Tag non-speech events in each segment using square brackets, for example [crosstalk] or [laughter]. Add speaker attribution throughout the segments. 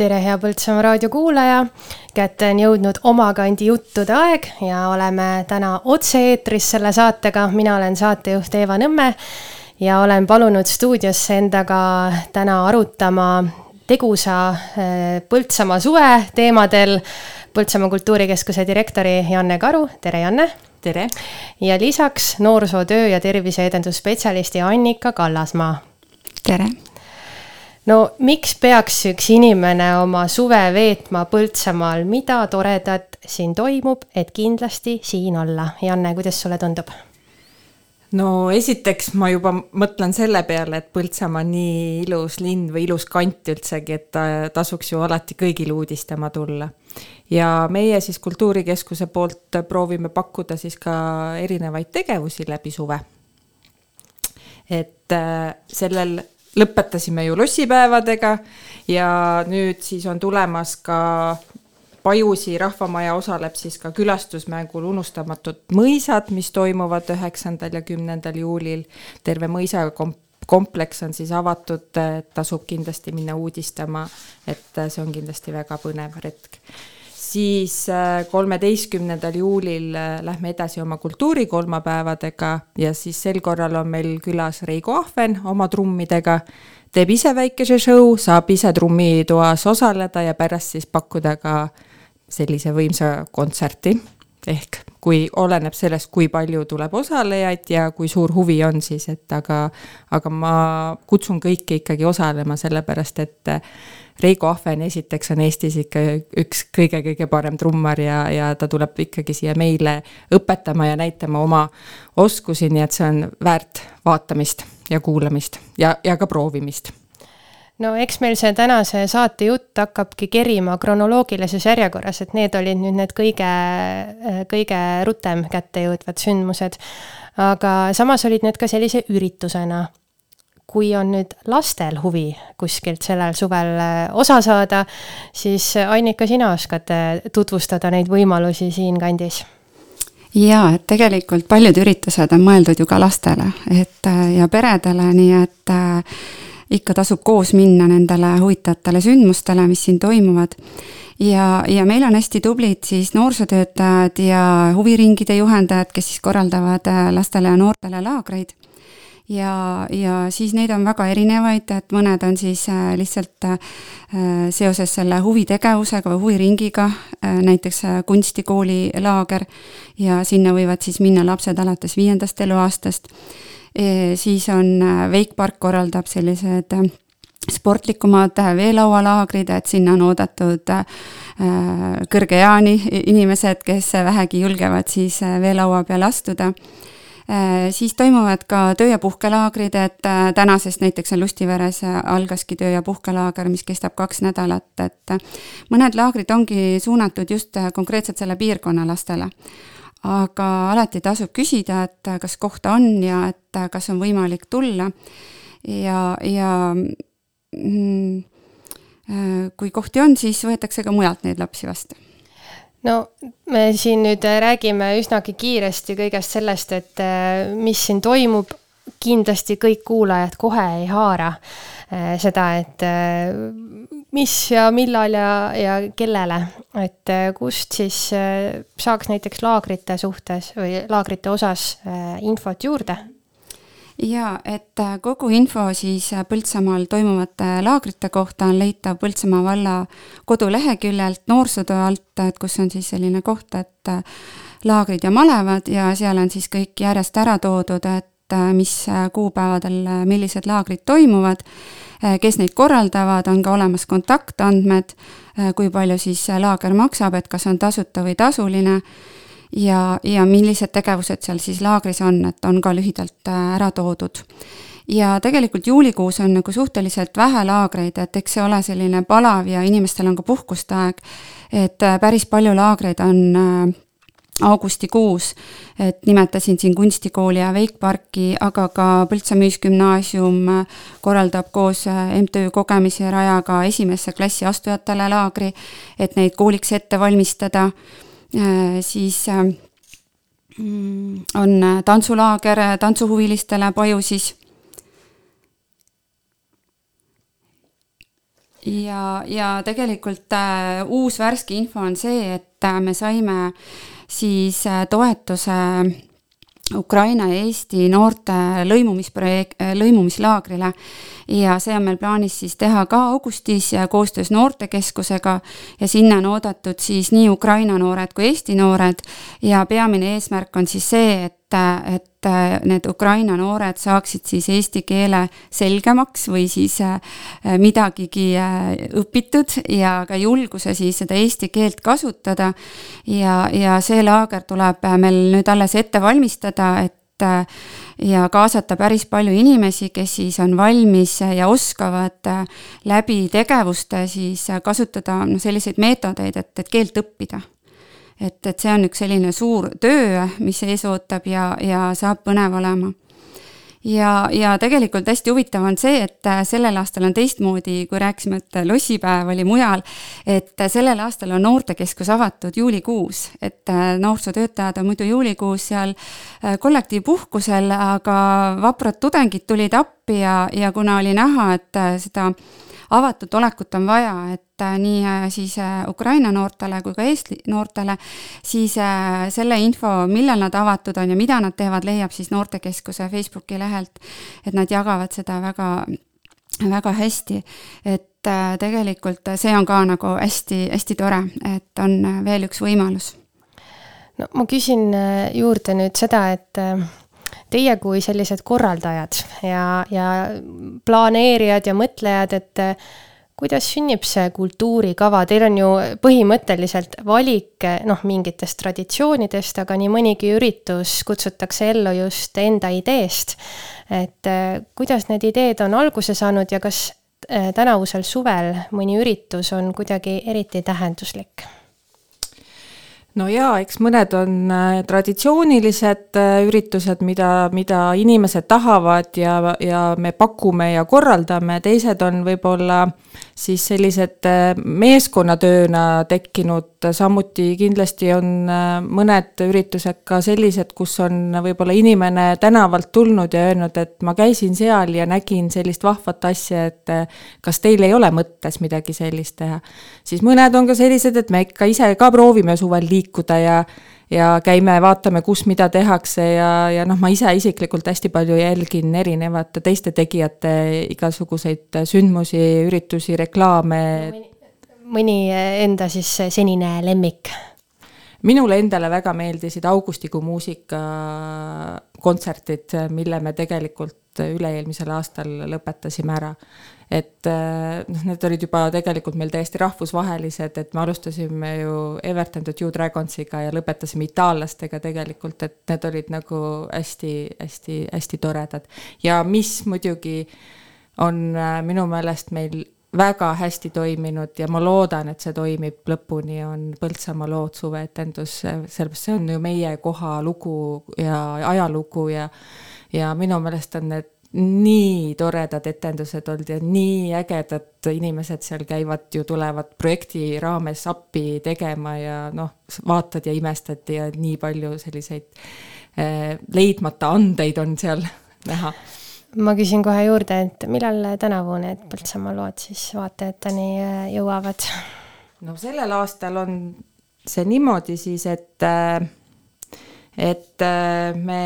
Speaker 1: tere, hea Põltsamaa raadio kuulaja. kätte on jõudnud Omakandi juttude aeg ja oleme täna otse-eetris selle saatega. mina olen saatejuht Eeva Nõmme ja olen palunud stuudiosse endaga täna arutama tegusa eh, Põltsamaa suve teemadel Põltsamaa Kultuurikeskuse direktori Janne Karu, tere Janne!
Speaker 2: tere!
Speaker 1: ja lisaks noorsootöö ja terviseedendusspetsialisti Annika Kallasmaa.
Speaker 3: tere!
Speaker 1: No miks peaks üks inimene oma suve veetma Põltsamaal, mida toredat siin toimub, et kindlasti siin olla? Janne, kuidas sulle tundub?
Speaker 2: no esiteks ma juba mõtlen selle peale, et Põltsamaa on nii ilus linn või ilus kant üldsegi, et tasuks ju alati kõigil uudistama tulla. ja meie siis Kultuurikeskuse poolt proovime pakkuda siis ka erinevaid tegevusi läbi suve. et äh, sellel lõpetasime ju lossipäevadega ja nüüd siis on tulemas ka Pajusi rahvamaja osaleb siis ka külastusmängul Unustamatud mõisad, mis toimuvad üheksandal ja kümnendal juulil. terve mõisa kom-, kompleks on siis avatud, tasub kindlasti minna uudistama, et see on kindlasti väga põnev retk siis äh, kolmeteistkümnendal juulil äh, lähme edasi oma kultuurikolmapäevadega ja siis sel korral on meil külas Reigo Ahven oma trummidega. teeb ise väikese show, saab ise trummitoas osaleda ja pärast siis pakkuda ka sellise võimsa kontserti. ehk kui oleneb sellest, kui palju tuleb osalejaid ja kui suur huvi on siis, et aga, aga ma kutsun kõiki ikkagi osalema, sellepärast et Reigo Ahven esiteks on Eestis ikka üks kõige-kõige parem trummar ja, ja ta tuleb ikkagi siia meile õpetama ja näitama oma oskusi, nii et see on väärt vaatamist ja kuulamist ja, ja ka proovimist
Speaker 1: no eks meil see tänase saate jutt hakkabki kerima kronoloogilises järjekorras, et need olid nüüd need kõige, kõige rutem kätte jõudvad sündmused. aga samas olid need ka sellise üritusena kui on nüüd lastel huvi kuskilt sellel suvel äh, osa saada, siis äh, Annika, sina oskad äh, tutvustada neid võimalusi siinkandis?
Speaker 3: jaa, et tegelikult paljud üritused on mõeldud ju ka lastele, et ja peredele, nii et ikka tasub koos minna nendele huvitavatele sündmustele, mis siin toimuvad. ja, ja meil on hästi tublid siis noorsootöötajad ja huviringide juhendajad, kes siis korraldavad lastele ja noortele laagreid ja, ja siis neid on väga erinevaid, et mõned on siis äh, lihtsalt äh, seoses selle huvitegevusega või huviringiga, äh, näiteks kunstikooli laager ja sinna võivad siis minna lapsed alates viiendast eluaastast. E, siis on Veikpark korraldab sellised sportlikumad veelaualaagrid, et sinna on oodatud kõrge eani inimesed, kes vähegi julgevad siis veelaua peale astuda siis toimuvad ka töö- ja puhkelaagrid, et äh, tänasest näiteks on Lustiveres äh, algaski töö- ja puhkelaager, mis kestab kaks nädalat, et mõned laagrid ongi suunatud just konkreetselt selle piirkonna lastele. aga alati tasub küsida, et kas kohta on ja et kas on võimalik tulla ja, ja mm, kui kohti on, siis võetakse ka mujalt neid lapsi vastu
Speaker 1: no me siin nüüd räägime üsnagi kiiresti kõigest sellest, et äh, mis siin toimub. kindlasti kõik kuulajad kohe ei haara äh, seda, et äh, mis ja millal ja, ja kellele, et kust siis saaks näiteks laagrite suhtes või laagrite osas infot juurde
Speaker 3: jaa, et äh, kogu info siis äh, Põltsamaal toimuvate laagrite kohta on leitav Põltsamaa valla koduleheküljelt noorsootöö alt, et kus on siis selline koht, et äh, laagrid ja malevad ja seal on siis kõik järjest ära toodud, et mis kuupäevadel millised laagrid toimuvad, kes neid korraldavad, on ka olemas kontaktandmed, kui palju siis laager maksab, et kas on tasuta või tasuline ja, ja millised tegevused seal siis laagris on, et on ka lühidalt äh, ära toodud. ja tegelikult juulikuus on nagu suhteliselt vähe laagreid, et eks see ole selline palav ja inimestel on ka puhkuste aeg, et äh, päris palju laagreid on äh, augustikuus, et nimetasin siin kunstikooli ja Veikparki, aga ka Põltsa Müüsgümnaasium korraldab koos MTÜ Kogemise Rajaga esimesse klassi astujatele laagri, et neid kooliks ette valmistada Äh, siis äh, mm, on äh, tantsulaager tantsuhuvilistele Pajusis. ja, ja tegelikult uus värske info on see, et me saime siis toetuse Ukraina ja Eesti noorte lõimumisprojekt, lõimumislaagrile. Ja see on meil plaanis siis teha ka augustis koostöös Noortekeskusega. Ja sinna on oodatud siis nii Ukraina noored kui Eesti noored. Ja peamine eesmärk on siis see, et et, et need Ukraina noored saaksid siis eesti keele selgemaks või siis äh, midagigi äh, õpitud ja ka julguse siis seda eesti keelt kasutada. ja, ja see laager tuleb meil nüüd alles ette valmistada, et äh, ja kaasata päris palju inimesi, kes siis on valmis ja oskavad läbi tegevuste siis kasutada noh, selliseid meetodeid, et, et keelt õppida et, et see on üks selline suur töö, mis ees ootab ja, ja saab põnev olema. Ja, ja tegelikult hästi huvitav on see, et äh, sellel aastal on teistmoodi, kui rääkisime, et lossipäev oli mujal, et äh, sellel aastal on noortekeskus avatud juulikuus, et äh, noorsootöötajad on muidu juulikuus seal kollektiivpuhkusel, aga vaprad tudengid tulid appi ja, ja kuna oli näha, et seda avatud olekut on vaja, et äh, nii äh, siis äh, Ukraina noortele kui ka Eesti noortele, siis selle info, millal nad avatud on ja mida nad teevad, leiab siis Noortekeskuse Facebooki lehelt. et nad jagavad seda väga, väga hästi, et tegelikult see on ka nagu hästi-hästi tore, et on veel üks võimalus
Speaker 1: no ma küsin juurde nüüd seda, et teie kui sellised korraldajad ja, ja planeerijad ja mõtlejad, et eh, kuidas sünnib see kultuurikava, teil on ju põhimõtteliselt valik noh, mingitest traditsioonidest, aga nii mõnigi üritus kutsutakse ellu just enda ideest. et eh, kuidas need ideed on alguse saanud ja kas eh, tänavusel suvel mõni üritus on kuidagi eriti tähenduslik?
Speaker 2: No jaa, eks mõned on äh, traditsioonilised äh, üritused, mida, mida inimesed tahavad ja, ja me pakume ja korraldame, teised on võib-olla siis sellised äh, meeskonnatööna tekkinud, samuti kindlasti on mõned üritused ka sellised, kus on võib-olla inimene tänavalt tulnud ja öelnud, et ma käisin seal ja nägin sellist vahvat asja, et kas teil ei ole mõttes midagi sellist teha. siis mõned on ka sellised, et me ikka ise ka proovime suvel liikuda liikuda ja ja käime, vaatame, kus mida tehakse ja, ja noh, ma ise isiklikult hästi palju jälgin erinevate teiste tegijate igasuguseid sündmusi, üritusi, reklaame.
Speaker 1: mõni enda siis senine lemmik?
Speaker 2: minule endale väga meeldisid augustikuu muusikakontserdid, mille me tegelikult üle-eelmisel aastal lõpetasime ära et äh, noh, need olid juba tegelikult meil täiesti rahvusvahelised, et me alustasime ju Everton the Two Dragonsiga ja lõpetasime itaallastega tegelikult, et need olid nagu hästi-hästi-hästi toredad. ja mis muidugi on äh, minu meelest meil väga hästi toiminud ja ma loodan, et see toimib lõpuni, on Põltsamaa lood suveetendus, sellepärast see on ju meie koha lugu ja ajalugu ja ja minu meelest on need nii toredad etendused olnud ja nii ägedad inimesed seal käivad ju, tulevad projekti raames appi tegema ja noh, vaatad ja imestad ja nii palju selliseid eh, leidmata andeid on seal [laughs] näha.
Speaker 1: ma küsin kohe juurde, et millal tänavu need Põltsamaa lood siis vaatajateni eh, jõuavad?
Speaker 2: no sellel aastal on see niimoodi siis, et, eh, et me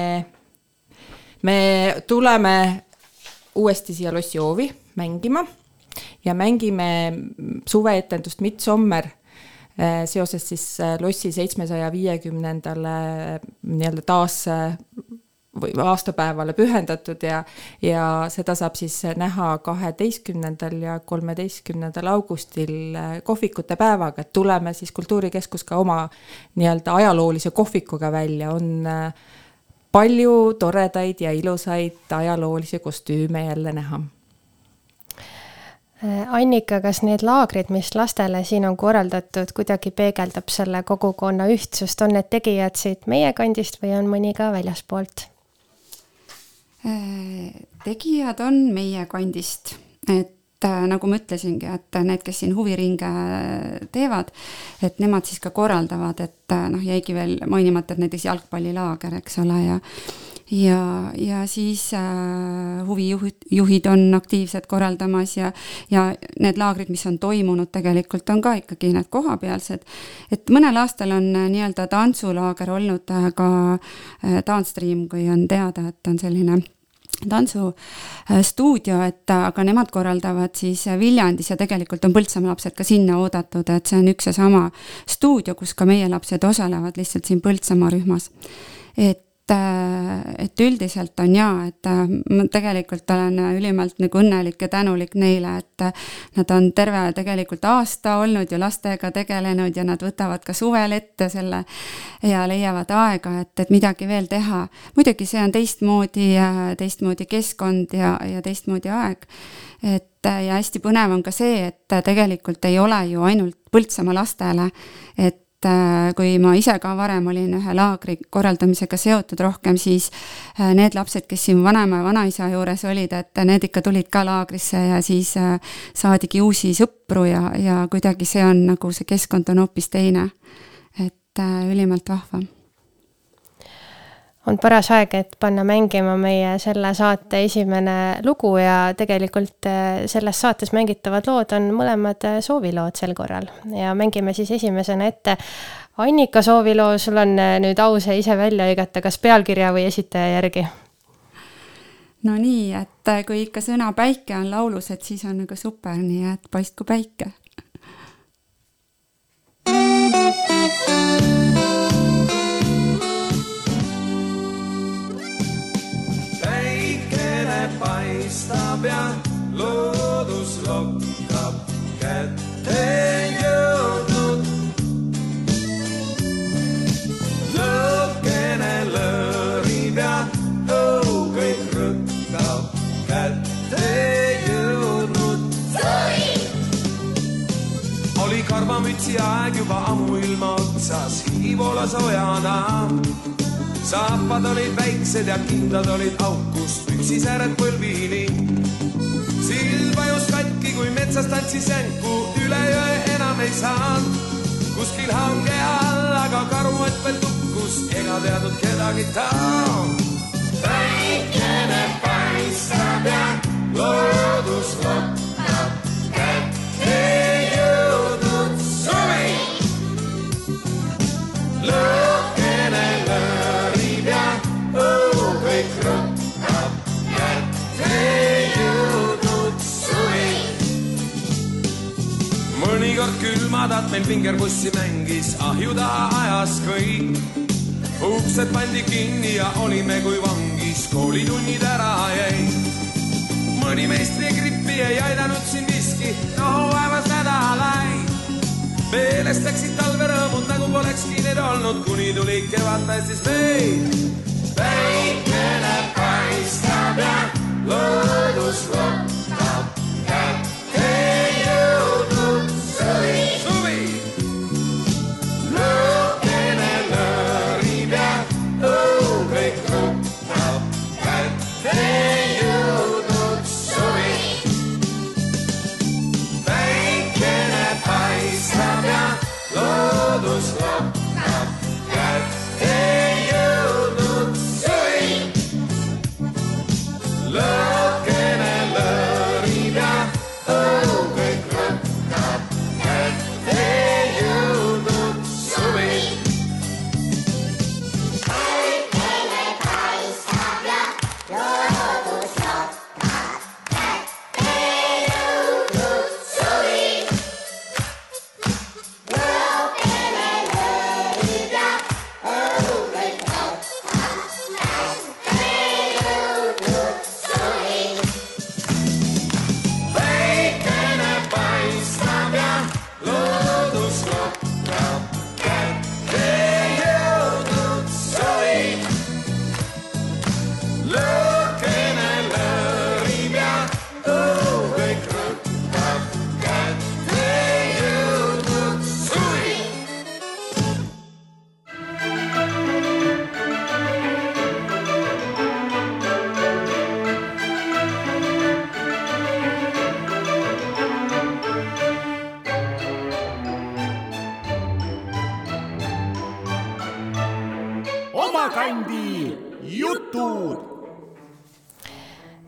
Speaker 2: me tuleme uuesti siia Lossi hoovi mängima ja mängime suveetendust Midsommer eh, seoses siis eh, Lossi seitsmesaja viiekümnendale nii-öelda taas eh, või aastapäevale pühendatud ja, ja seda saab siis näha kaheteistkümnendal ja kolmeteistkümnendal augustil kohvikute päevaga, et tuleme siis Kultuurikeskus ka oma nii-öelda ajaloolise kohvikuga välja, on äh, palju toredaid ja ilusaid ajaloolisi kostüüme jälle näha.
Speaker 1: Annika, kas need laagrid, mis lastele siin on korraldatud, kuidagi peegeldab selle kogukonna ühtsust, on need tegijad siit meie kandist või on mõni ka väljaspoolt?
Speaker 3: tegijad on meie kandist, et et äh, nagu ma ütlesingi, et need, kes siin huviringe teevad, et nemad siis ka korraldavad, et äh, noh, jäigi veel mainimata, et näiteks jalgpallilaager, eks ole, ja
Speaker 4: ja, ja siis äh, huvijuhid, juhid on aktiivsed korraldamas ja, ja need laagrid, mis on toimunud, tegelikult on ka ikkagi need kohapealsed. et mõnel aastal on äh, nii-öelda tantsulaager olnud äh, ka äh, Danstream, kui on teada, et on selline tantsustuudio, et aga nemad korraldavad siis Viljandis ja tegelikult on Põltsamaa lapsed ka sinna oodatud, et see on üks ja sama stuudio, kus ka meie lapsed osalevad lihtsalt siin Põltsamaa rühmas. et et üldiselt on jaa, et äh, ma tegelikult olen ülimalt nagu õnnelik ja tänulik neile, et nad on terve tegelikult aasta olnud ju lastega tegelenud ja nad võtavad ka suvel ette selle ja leiavad aega, et, et midagi veel teha. muidugi see on teistmoodi, teistmoodi keskkond ja, ja teistmoodi aeg. et ja hästi põnev on ka see, et tegelikult ei ole ju ainult Põltsamaa lastele, et et äh, kui ma ise ka varem olin ühe laagri korraldamisega seotud rohkem, siis äh, need lapsed, kes siin vanaema ja vanaisa juures olid, et need ikka tulid ka laagrisse ja siis äh, saadigi uusi sõpru ja, ja kuidagi see on nagu see keskkond on hoopis teine. et ülimalt vahva
Speaker 1: on paras aeg, et panna mängima meie selle saate esimene lugu ja tegelikult äh, selles saates mängitavad lood on mõlemad äh, soovilood sel korral. Ja mängime siis esimesena ette Annika sooviloo, sul on äh, nüüd au see ise välja hõigata, kas pealkirja või esitaja järgi?
Speaker 4: no nii, et kui ikka sõna päike on laulus, et siis on nagu super, nii et paistku päike [laughs] paistab ja loodus lokkab kätte jõudnud. lõukene lõõrib ja õu kõik rõkkab kätte jõudnud. oli karvamütsi aeg juba ammuilma otsas, higi voolas soojana saapad olid väiksed ja kindad olid aukust püksisääred põlvini. sild vajus katki, kui metsas tantsis jänku, üle jõe enam ei saanud. kuskil hange all, aga karuott veel tukkus, ega teadnud kedagi ta. päikene paistab ja loodus lokkab kätte jõudnud suvi. Külmadad meil vingerpussi mängis, ahju taha ajas kõik. uksed pandi kinni ja olime kui vangis, koolitunnid ära jäid. mõni meistrigrippi ei aidanud siin miski, no vaevas nädalaid. meelest läksid talverõõmud, nagu polekski need olnud, kuni tuli kevad päästis meid. päikene paistab ja loodus lokkab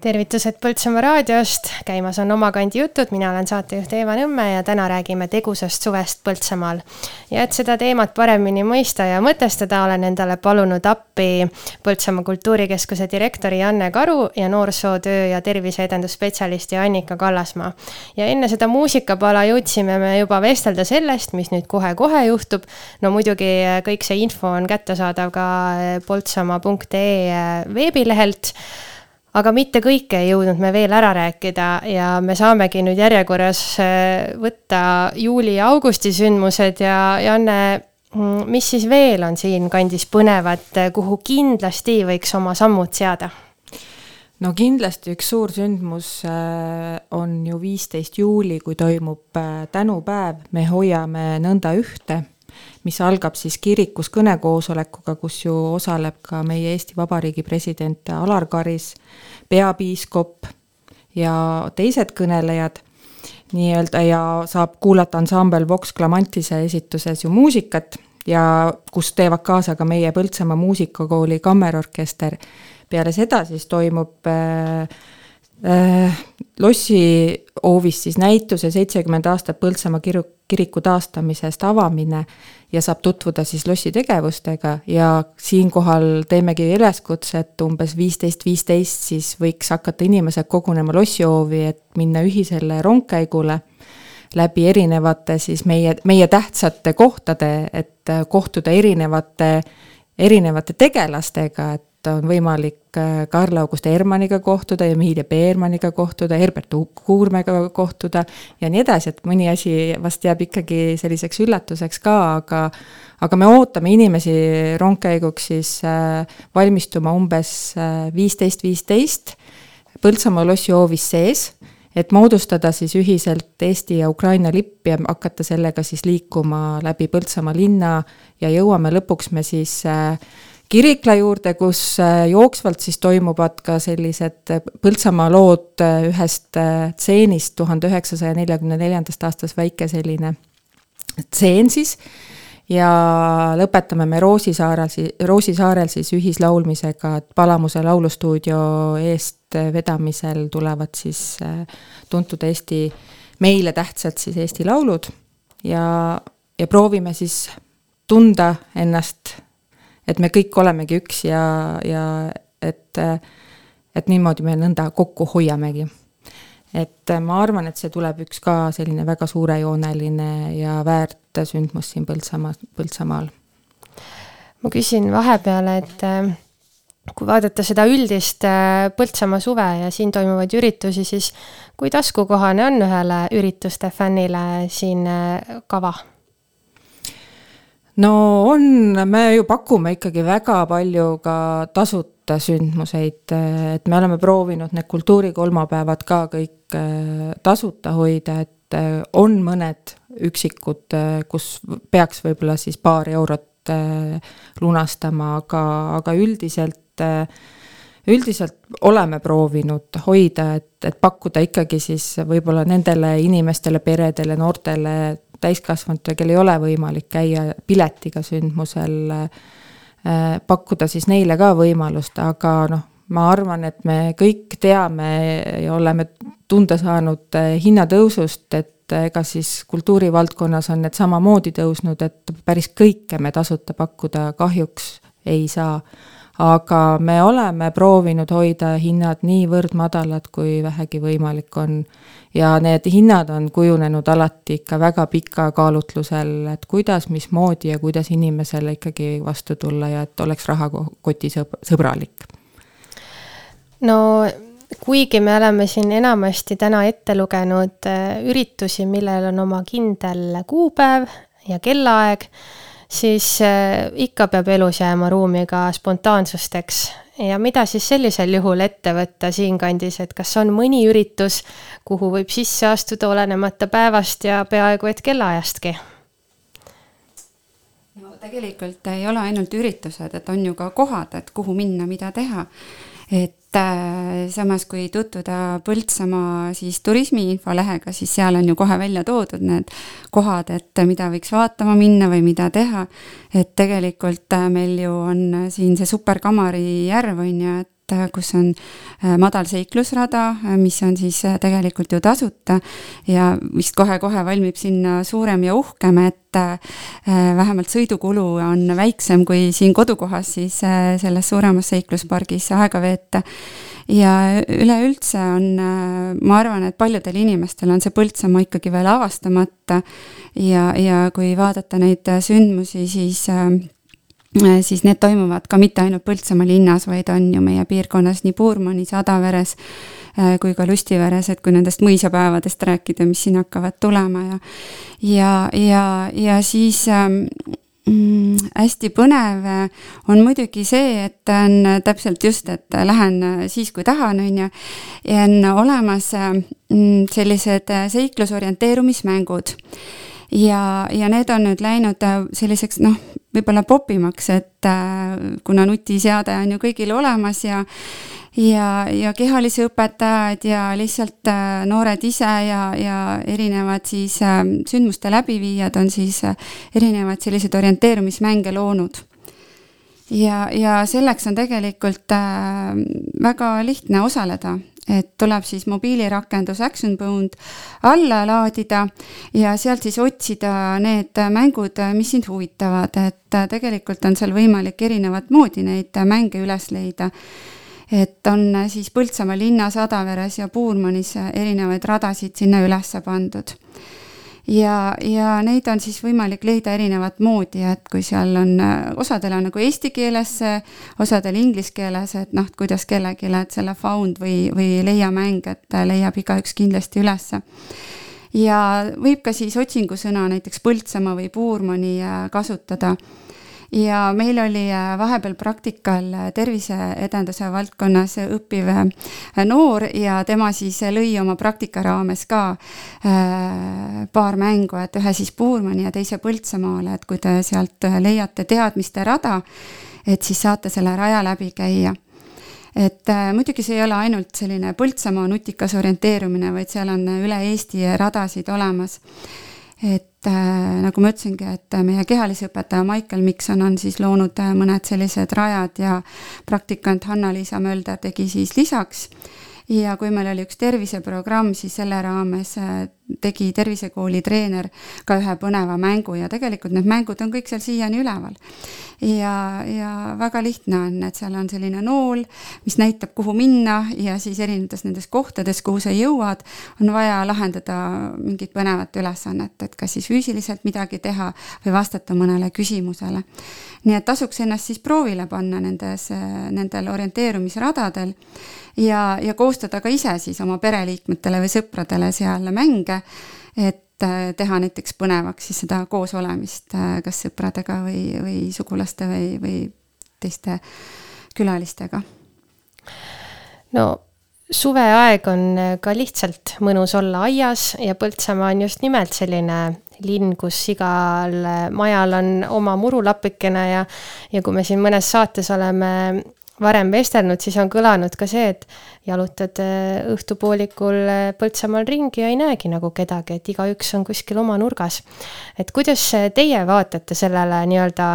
Speaker 1: tervitused Põltsamaa raadiost, käimas on Oma kandi jutud, mina olen saatejuht Eeva Nõmme ja täna räägime tegusast suvest Põltsamaal. ja et seda teemat paremini mõista ja mõtestada, olen endale palunud appi Põltsamaa Kultuurikeskuse direktori Janne Karu ja noorsootöö ja terviseedendusspetsialisti Annika Kallasmaa. ja enne seda muusikapala jõudsime me juba vestelda sellest, mis nüüd kohe-kohe juhtub. no muidugi kõik see info on kättesaadav ka poltsamaa.ee veebilehelt aga mitte kõike ei jõudnud me veel ära rääkida ja me saamegi nüüd järjekorras äh, võtta juuli ja augusti sündmused ja Janne, mm, mis siis veel on siinkandis põnevat, kuhu kindlasti võiks oma sammud seada?
Speaker 2: no kindlasti üks suur sündmus äh, on ju viisteist juuli, kui toimub äh, tänupäev, me hoiame nõnda ühte mis algab siis kirikus kõnekoosolekuga, kus ju osaleb ka meie Eesti Vabariigi president Alar Karis, peapiiskop ja teised kõnelejad nii-öelda ja saab kuulata ansambel Vox Clamantise esituses ju muusikat ja kus teevad kaasa ka meie Põltsamaa muusikakooli kammerorkester. peale seda siis toimub äh, äh, lossihoovis siis näituse seitsekümmend aastat Põltsamaa kiru-, kiriku taastamisest avamine ja saab tutvuda siis lossi tegevustega ja siinkohal teemegi üleskutse, et umbes viisteist, viisteist siis võiks hakata inimesed kogunema lossihoovi, et minna ühisele rongkäigule läbi erinevate siis meie, meie tähtsate kohtade, et kohtuda erinevate, erinevate tegelastega, et et on võimalik äh, Karl August Hermanniga kohtuda, Emilia Peermanniga kohtuda, Herbert Kuurmega kohtuda ja nii edasi, et mõni asi vast jääb ikkagi selliseks üllatuseks ka, aga aga me ootame inimesi rongkäiguks siis äh, valmistuma umbes äh, viisteist, viisteist Põltsamaa lossi hoovis sees et moodustada siis ühiselt Eesti ja Ukraina lipp ja hakata sellega siis liikuma läbi Põltsamaa linna ja jõuame lõpuks me siis äh, Kirikla juurde, kus äh, jooksvalt siis toimuvad ka sellised äh, Põltsamaa lood äh, ühest tseenist tuhande üheksasaja neljakümne neljandast aastast, väike selline tseen siis, ja lõpetame me Roosisaarel, Roosisaarel siis ühislaulmisega, et Palamuse laulustuudio eestvedamisel tulevad siis tuntud Eesti, meile tähtsad siis Eesti laulud. Ja, ja proovime siis tunda ennast et me kõik olemegi üks ja, ja et, et niimoodi me nõnda kokku hoiamegi. et ma arvan, et see tuleb üks ka selline väga suurejooneline ja väärt sündmus siin Põltsamaa, Põltsamaal.
Speaker 1: ma küsin vahepeale, et kui vaadata seda üldist äh, Põltsamaa suve ja siin toimuvaid üritusi, siis kui taskukohane on ühele ürituste fännile siin äh, kava?
Speaker 2: No on, me ju pakume ikkagi väga palju ka tasuta sündmuseid, et me oleme proovinud need kultuurikolmapäevad ka kõik äh, tasuta hoida, et äh, on mõned üksikud, äh, kus peaks võib-olla siis paar eurot lunastama, aga, aga üldiselt üldiselt oleme proovinud hoida, et, et pakkuda ikkagi siis võib-olla nendele inimestele, peredele, noortele täiskasvanutel, kel ei ole võimalik käia piletiga sündmusel, äh, pakkuda siis neile ka võimalust, aga noh, ma arvan, et me kõik teame ja oleme tunda saanud äh, hinnatõusust, et ega siis kultuurivaldkonnas on need samamoodi tõusnud, et päris kõike me tasuta pakkuda kahjuks ei saa aga me oleme proovinud hoida hinnad niivõrd madalad, kui vähegi võimalik on. ja need hinnad on kujunenud alati ikka väga pika kaalutlusel, et kuidas, mismoodi ja kuidas inimesele ikkagi vastu tulla ja et oleks rahakoti sõb-, sõbralik.
Speaker 1: no kuigi me oleme siin enamasti täna ette lugenud äh, üritusi, millel on oma kindel kuupäev ja kellaaeg siis äh, ikka peab elus jääma ruumi ka spontaansusteks. ja mida siis sellisel juhul ette võtta siinkandis, et kas on mõni üritus, kuhu võib sisse astuda olenemata päevast ja peaaegu et kellaajastki?
Speaker 3: no tegelikult ei ole ainult üritused, et on ju ka kohad, et kuhu minna, mida teha. et samas, kui tutvuda Põltsamaa siis turismiinfolehega, siis seal on ju kohe välja toodud need kohad, et mida võiks vaatama minna või mida teha. et tegelikult äh, meil ju on siin see Superkamari järv on ju, et kus on madal seiklusrada, mis on siis tegelikult ju tasuta ja vist kohe-kohe valmib sinna suurem ja uhkem, et vähemalt sõidukulu on väiksem kui siin kodukohas siis selles suuremas seikluspargis aega veeta. Ja üleüldse on, ma arvan, et paljudel inimestel on see Põltsamaa ikkagi veel avastamata ja, ja kui vaadata neid sündmusi, siis siis need toimuvad ka mitte ainult Põltsamaa linnas, vaid on ju meie piirkonnas nii Puurmanis, Adaveres kui ka Lustiveres, et kui nendest mõisapäevadest rääkida, mis siin hakkavad tulema ja ja, ja, ja siis mm, hästi põnev äh, on muidugi see, et on täpselt just, et lähen äh, siis, kui tahan, on ju, on olemas äh, mm, sellised seiklusorienteerumismängud. Ja, ja need on nüüd läinud selliseks noh, võib-olla popimaks, et kuna nutiseade on ju kõigil olemas ja ja, ja kehalisi õpetajad ja lihtsalt äh, noored ise ja, ja erinevad siis äh, sündmuste läbiviijad on siis äh, erinevaid selliseid orienteerumismänge loonud. ja, ja selleks on tegelikult väga lihtne osaleda, et tuleb siis mobiilirakendus ActionBound alla laadida ja sealt siis otsida need mängud, mis sind huvitavad, et tegelikult on seal võimalik erinevat moodi neid mänge üles leida et on siis Põltsamaa linnas, Adaveres ja Puurmanis erinevaid radasid sinna üles pandud. Ja, ja neid on siis võimalik leida erinevat moodi, et kui seal on, äh, osadel on nagu eesti keeles, osadel inglise keeles, et noh, kuidas kellelegi, et selle found või, või leia mäng, et leiab igaüks kindlasti ülesse ja võib ka siis otsingusõna näiteks Põltsamaa või Puurmani kasutada ja meil oli äh, vahepeal praktikal äh, terviseedenduse valdkonnas õppiv äh, noor ja tema siis lõi oma praktika raames ka paar mängu, et ühe siis Puurmani ja teise Põltsamaale, et kui te sealt leiate teadmiste rada, et siis saate selle raja läbi käia. Et äh, muidugi see ei ole ainult selline Põltsamaa nutikas orienteerumine, vaid seal on üle Eesti radasid olemas. Et äh, nagu ma ütlesingi, et meie kehalisõpetaja Maicel Mikson on siis loonud äh, mõned sellised rajad ja praktikant Hanna-Liisa Mölder tegi siis lisaks. Ja kui meil oli üks terviseprogramm, siis selle raames äh, tegi tervisekooli treener ka ühe põneva mängu ja tegelikult need mängud on kõik seal siiani üleval. ja, ja väga lihtne on, et seal on selline nool, mis näitab, kuhu minna ja siis erinevates nendes kohtades, kuhu sa jõuad, on vaja lahendada mingit põnevat ülesannet, et kas siis füüsiliselt midagi teha või vastata mõnele küsimusele. nii et tasuks ennast siis proovile panna nendes, nendel orienteerumisradadel ja, ja koostada ka ise siis oma pereliikmetele või sõpradele seal mänge, et äh, teha näiteks põnevaks siis seda koosolemist äh, kas sõpradega või, või sugulaste või, või teiste külalistega.
Speaker 1: no suveaeg on ka lihtsalt mõnus olla aias ja Põltsamaa on just nimelt selline linn, kus igal majal on oma murulapikene ja, ja kui me siin mõnes saates oleme varem vestelnud, siis on kõlanud ka see, et jalutad äh, õhtupoolikul äh, Põltsamaal ringi ja ei näegi nagu kedagi, et igaüks on kuskil oma nurgas. et kuidas teie vaatate sellele nii-öelda,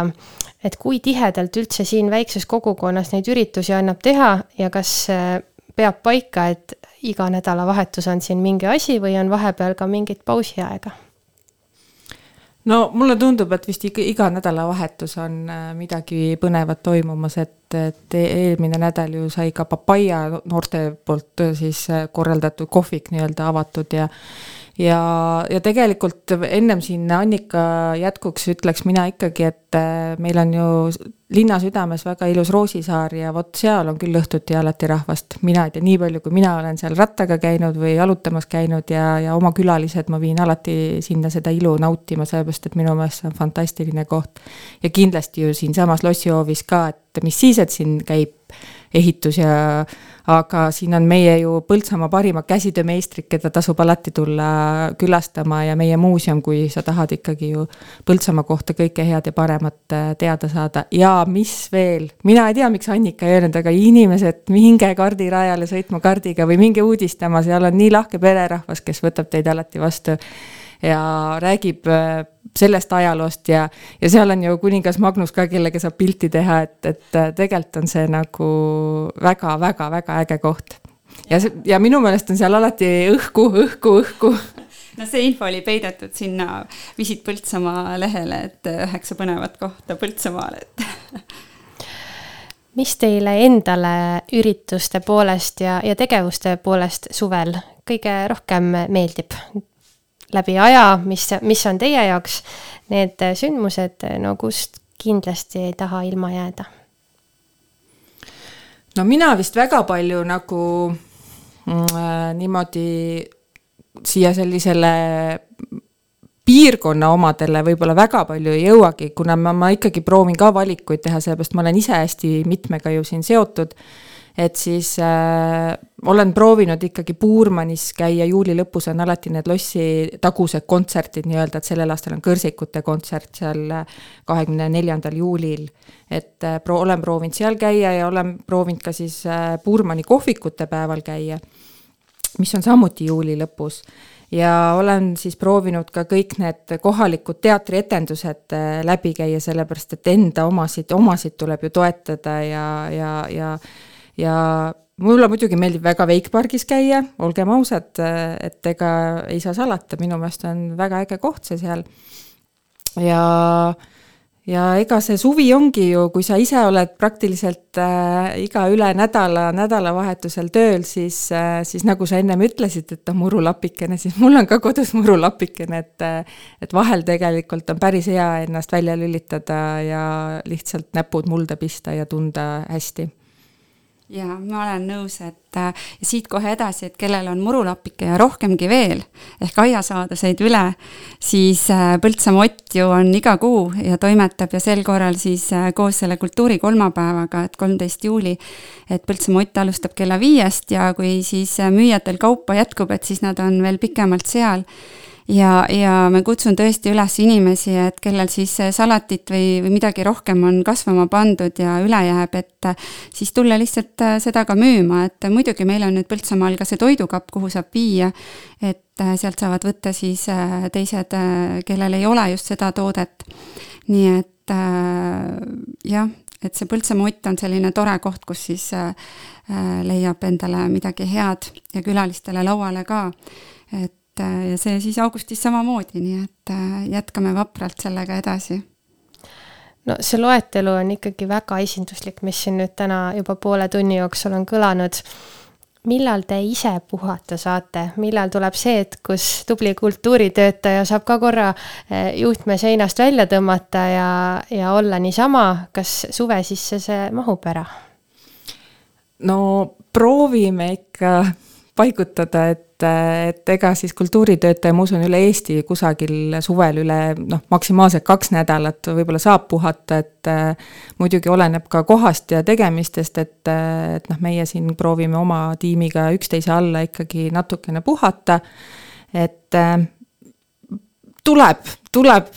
Speaker 1: et kui tihedalt üldse siin väikses kogukonnas neid üritusi annab teha ja kas äh, peab paika, et iga nädalavahetus on siin mingi asi või on vahepeal ka mingit pausiaega?
Speaker 2: No mulle tundub, et vist ikka iga nädalavahetus on äh, midagi põnevat toimumas, et, et eelmine nädal ju sai ka Papaia noorte poolt äh, siis äh, korraldatud kohvik nii-öelda avatud ja ja, ja tegelikult ennem siin Annika jätkuks ütleks mina ikkagi, et äh, meil on ju linna südames väga ilus Roosisaar ja vot seal on küll õhtuti alati rahvast, mina ei tea, nii palju, kui mina olen seal rattaga käinud või jalutamas käinud ja, ja oma külalised ma viin alati sinna seda ilu nautima, sellepärast et minu meelest see on fantastiline koht. ja kindlasti ju siinsamas lossihoovis ka, et mis siis, et siin käib ehitus ja aga siin on meie ju Põltsamaa parimad käsitöömeistrid, keda tasub alati tulla külastama ja meie muuseum, kui sa tahad ikkagi ju Põltsamaa kohta kõike head ja paremat äh, teada saada. Ja mis veel, mina ei tea, miks Annika ei öelnud, aga inimesed, minge kardirajale sõitma kardiga või minge uudistama, seal on nii lahke pererahvas, kes võtab teid alati vastu ja räägib äh, sellest ajaloost ja, ja seal on ju kuningas Magnus ka, kellega saab pilti teha, et, et äh, tegelikult on see nagu väga-väga-väga äge koht. ja see, ja minu meelest on seal alati õhku, õhku, õhku [laughs]
Speaker 3: no see info oli peidetud sinna Visit Põltsamaa lehele, et üheksa põnevat kohta Põltsamaal, et [laughs]
Speaker 1: mis teile endale ürituste poolest ja, ja tegevuste poolest suvel kõige rohkem meeldib? läbi aja, mis, mis on teie jaoks need sündmused, no kust kindlasti ei taha ilma jääda?
Speaker 2: No mina vist väga palju nagu mm, äh, niimoodi siia sellisele piirkonna omadele võib-olla väga palju ei jõuagi, kuna ma, ma ikkagi proovin ka valikuid teha, sellepärast ma olen ise hästi mitmega ju siin seotud. et siis äh, olen proovinud ikkagi Puurmanis käia, juuli lõpus on alati need lossi tagused kontserdid nii-öelda, et sellel aastal on Kõrsikute kontsert seal kahekümne neljandal juulil. et äh, pro-, olen proovinud seal käia ja olen proovinud ka siis äh, Puurmani kohvikute päeval käia, mis on samuti juuli lõpus ja olen siis proovinud ka kõik need kohalikud teatrietendused äh, läbi käia, sellepärast et enda omasid, omasid tuleb ju toetada ja, ja, ja, ja mulle muidugi meeldib väga Wakepargis käia, olgem ausad, äh, et ega ei saa salata, minu meelest on väga äge koht see seal. ja ja ega see suvi ongi ju, kui sa ise oled praktiliselt äh, iga üle nädala, nädalavahetusel tööl, siis äh,, siis nagu sa ennem ütlesid, et on murulapikene, siis mul on ka kodus murulapikene, et äh, et vahel tegelikult on päris hea ennast välja lülitada ja lihtsalt näpud mulda pista ja tunda hästi
Speaker 3: jaa, ma olen nõus, et äh, ja siit kohe edasi, et kellel on murulapike ja rohkemgi veel ehk aiasaaduseid üle, siis äh, Põltsamaa Ott ju on iga kuu ja toimetab ja sel korral siis äh, koos selle kultuurikolmapäevaga, et kolmteist juuli, et Põltsamaa Ott alustab kella viiest ja kui siis müüjatel kaupa jätkub, et siis nad on veel pikemalt seal ja, ja ma kutsun tõesti üles inimesi, et kellel siis salatit või, või midagi rohkem on kasvama pandud ja üle jääb, et siis tulla lihtsalt äh, seda ka müüma, et muidugi meil on nüüd Põltsamaal ka see toidukapp, kuhu saab viia, et äh, sealt saavad võtta siis teised, kellel ei ole just seda toodet. nii et jah, et see Põltsamaa Ott on selline tore koht, kus siis leiab endale midagi head ja külalistele lauale ka, et et äh, ja see siis augustis samamoodi, nii et äh, jätkame vapralt sellega edasi.
Speaker 1: no see loetelu on ikkagi väga esinduslik, mis siin nüüd täna juba poole tunni jooksul on kõlanud. millal te ise puhata saate, millal tuleb see hetk, kus tubli kultuuritöötaja saab ka korra äh, juhtme seinast välja tõmmata ja, ja olla niisama, kas suve sisse see mahub ära?
Speaker 2: no proovime ikka paigutada, et et ega siis kultuuritöötaja, ma usun, üle Eesti kusagil suvel üle noh, maksimaalselt kaks nädalat võib-olla saab puhata, et äh, muidugi oleneb ka kohast ja tegemistest, et, äh, et noh, meie siin proovime oma tiimiga üksteise alla ikkagi natukene puhata, et äh, tuleb, tuleb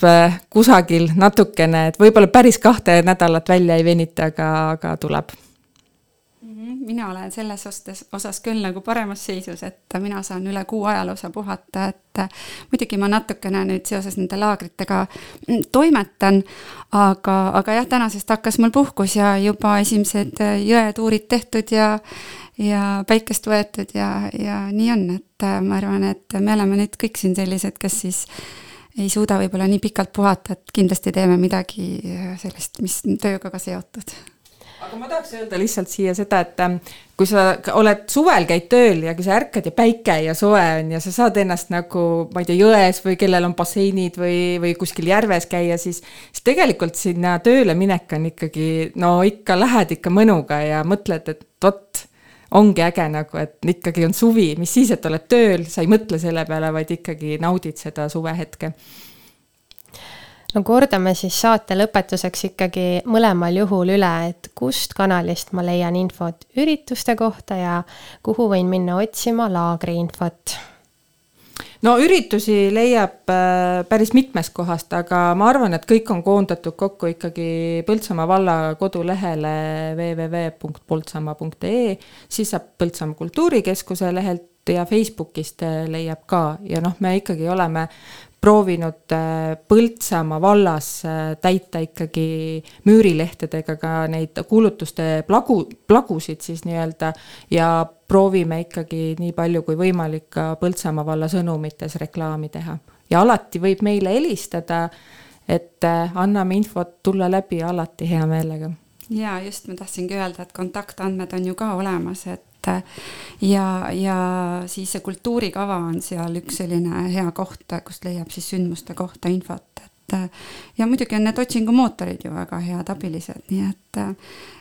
Speaker 2: kusagil natukene, et võib-olla päris kahte nädalat välja ei venita, aga, aga tuleb
Speaker 3: mina olen selles osas, osas küll nagu paremas seisus, et mina saan üle kuu ajaloosa puhata, et muidugi ma natukene nüüd seoses nende laagritega toimetan, aga, aga jah, tänasest hakkas mul puhkus ja juba esimesed jõetuurid tehtud ja ja päikest võetud ja, ja nii on, et ma arvan, et me oleme nüüd kõik siin sellised, kes siis ei suuda võib-olla nii pikalt puhata, et kindlasti teeme midagi sellist, mis tööga ka seotud
Speaker 2: aga ma tahaks öelda lihtsalt siia seda, et ähm, kui sa oled suvel, käid tööl ja kui sa ärkad ja päike ja soe on ja sa saad ennast nagu, ma ei tea, jões või kellel on basseinid või, või kuskil järves käia, siis, siis tegelikult sinna tööle minek on ikkagi, no ikka lähed ikka mõnuga ja mõtled, et vot, ongi äge nagu, et ikkagi on suvi, mis siis, et oled tööl, sa ei mõtle selle peale, vaid ikkagi naudid seda suvehetke
Speaker 1: no kordame siis saate lõpetuseks ikkagi mõlemal juhul üle, et kust kanalist ma leian infot ürituste kohta ja kuhu võin minna otsima laagriinfot?
Speaker 2: no üritusi leiab äh, päris mitmest kohast, aga ma arvan, et kõik on koondatud kokku ikkagi Põltsamaa valla kodulehele www.poltsamaa.ee, siis saab Põltsamaa kultuurikeskuse lehelt ja Facebookist leiab ka ja noh, me ikkagi oleme proovinud äh, Põltsamaa vallas äh, täita ikkagi müürilehtedega ka neid kuulutuste plagu, plagusid siis nii-öelda ja proovime ikkagi nii palju kui võimalik ka Põltsamaa valla sõnumites reklaami teha. ja alati võib meile helistada, et äh, anname infot tulla läbi alati hea meelega.
Speaker 3: ja just, ma tahtsingi öelda, et kontaktandmed on ju ka olemas, et et ja, ja siis see kultuurikava on seal üks selline hea koht, kust leiab siis sündmuste kohta infot, et ja muidugi on need otsingumootorid ju väga head abilised, nii et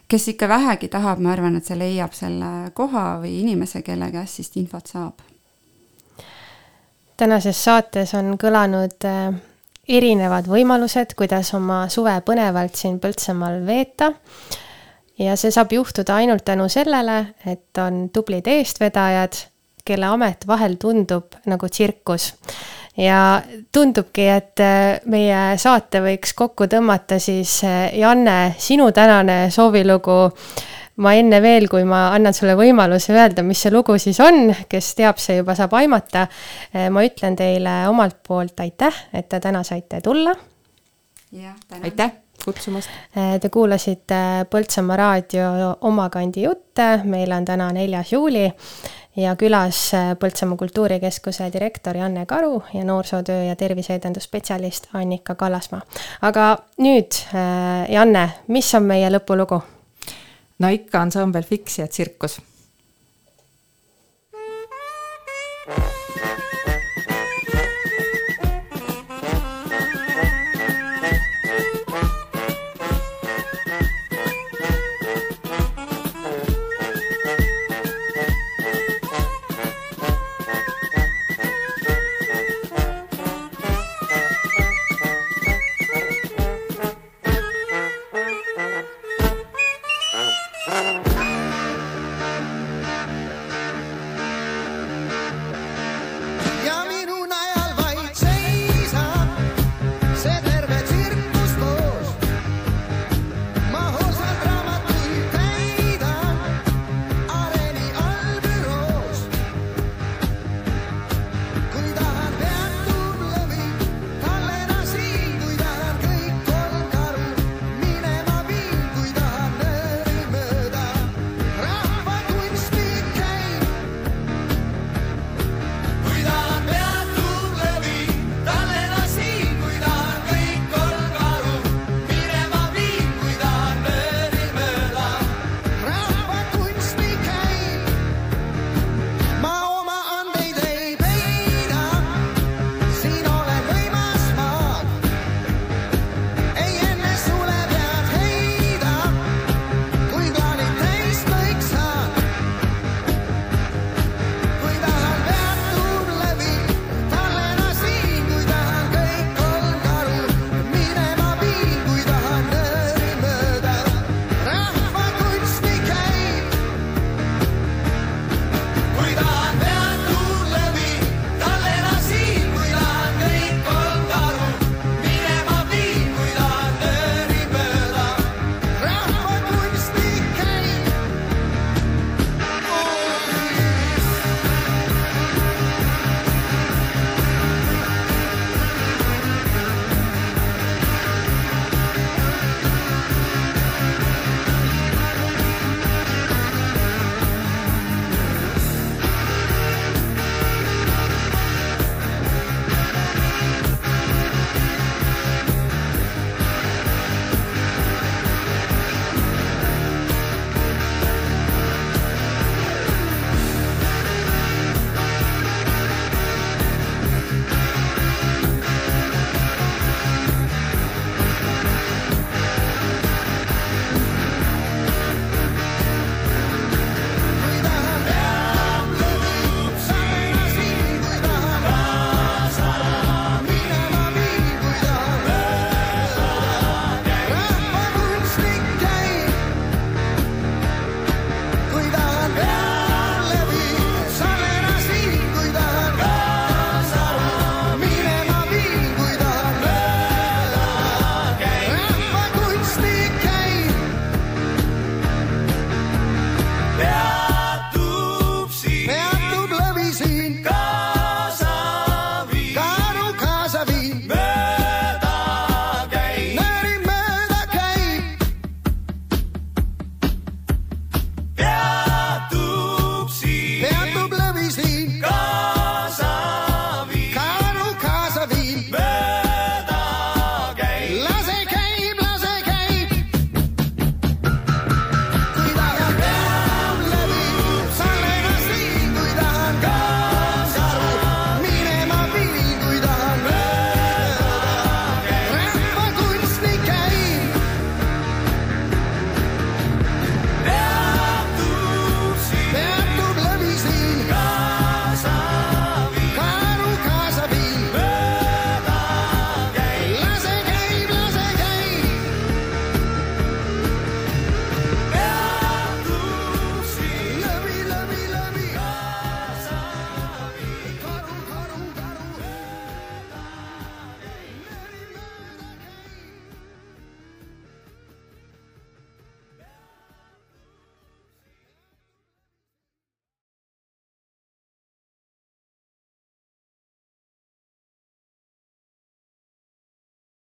Speaker 3: kes ikka vähegi tahab, ma arvan, et see leiab selle koha või inimese, kelle käest siis infot saab.
Speaker 1: tänases saates on kõlanud äh, erinevad võimalused, kuidas oma suve põnevalt siin Põltsamaal veeta ja see saab juhtuda ainult tänu sellele, et on tublid eestvedajad, kelle amet vahel tundub nagu tsirkus. ja tundubki, et äh, meie saate võiks kokku tõmmata siis äh, Janne, sinu tänane soovilugu ma enne veel, kui ma annan sulle võimaluse öelda, mis see lugu siis on, kes teab, see juba saab aimata. Äh, ma ütlen teile omalt poolt aitäh, et te täna saite tulla.
Speaker 2: aitäh kutsumast.
Speaker 1: Eh, te kuulasite Põltsamaa raadio Oma kandi jutte, meil on täna neljas juuli ja külas eh, Põltsamaa Kultuurikeskuse direktor Janne Karu ja noorsootöö ja terviseedendusspetsialist Annika Kallasmaa. aga nüüd, eh, Janne, mis on meie lõpulugu?
Speaker 2: no ikka ansambel Fix ja tsirkus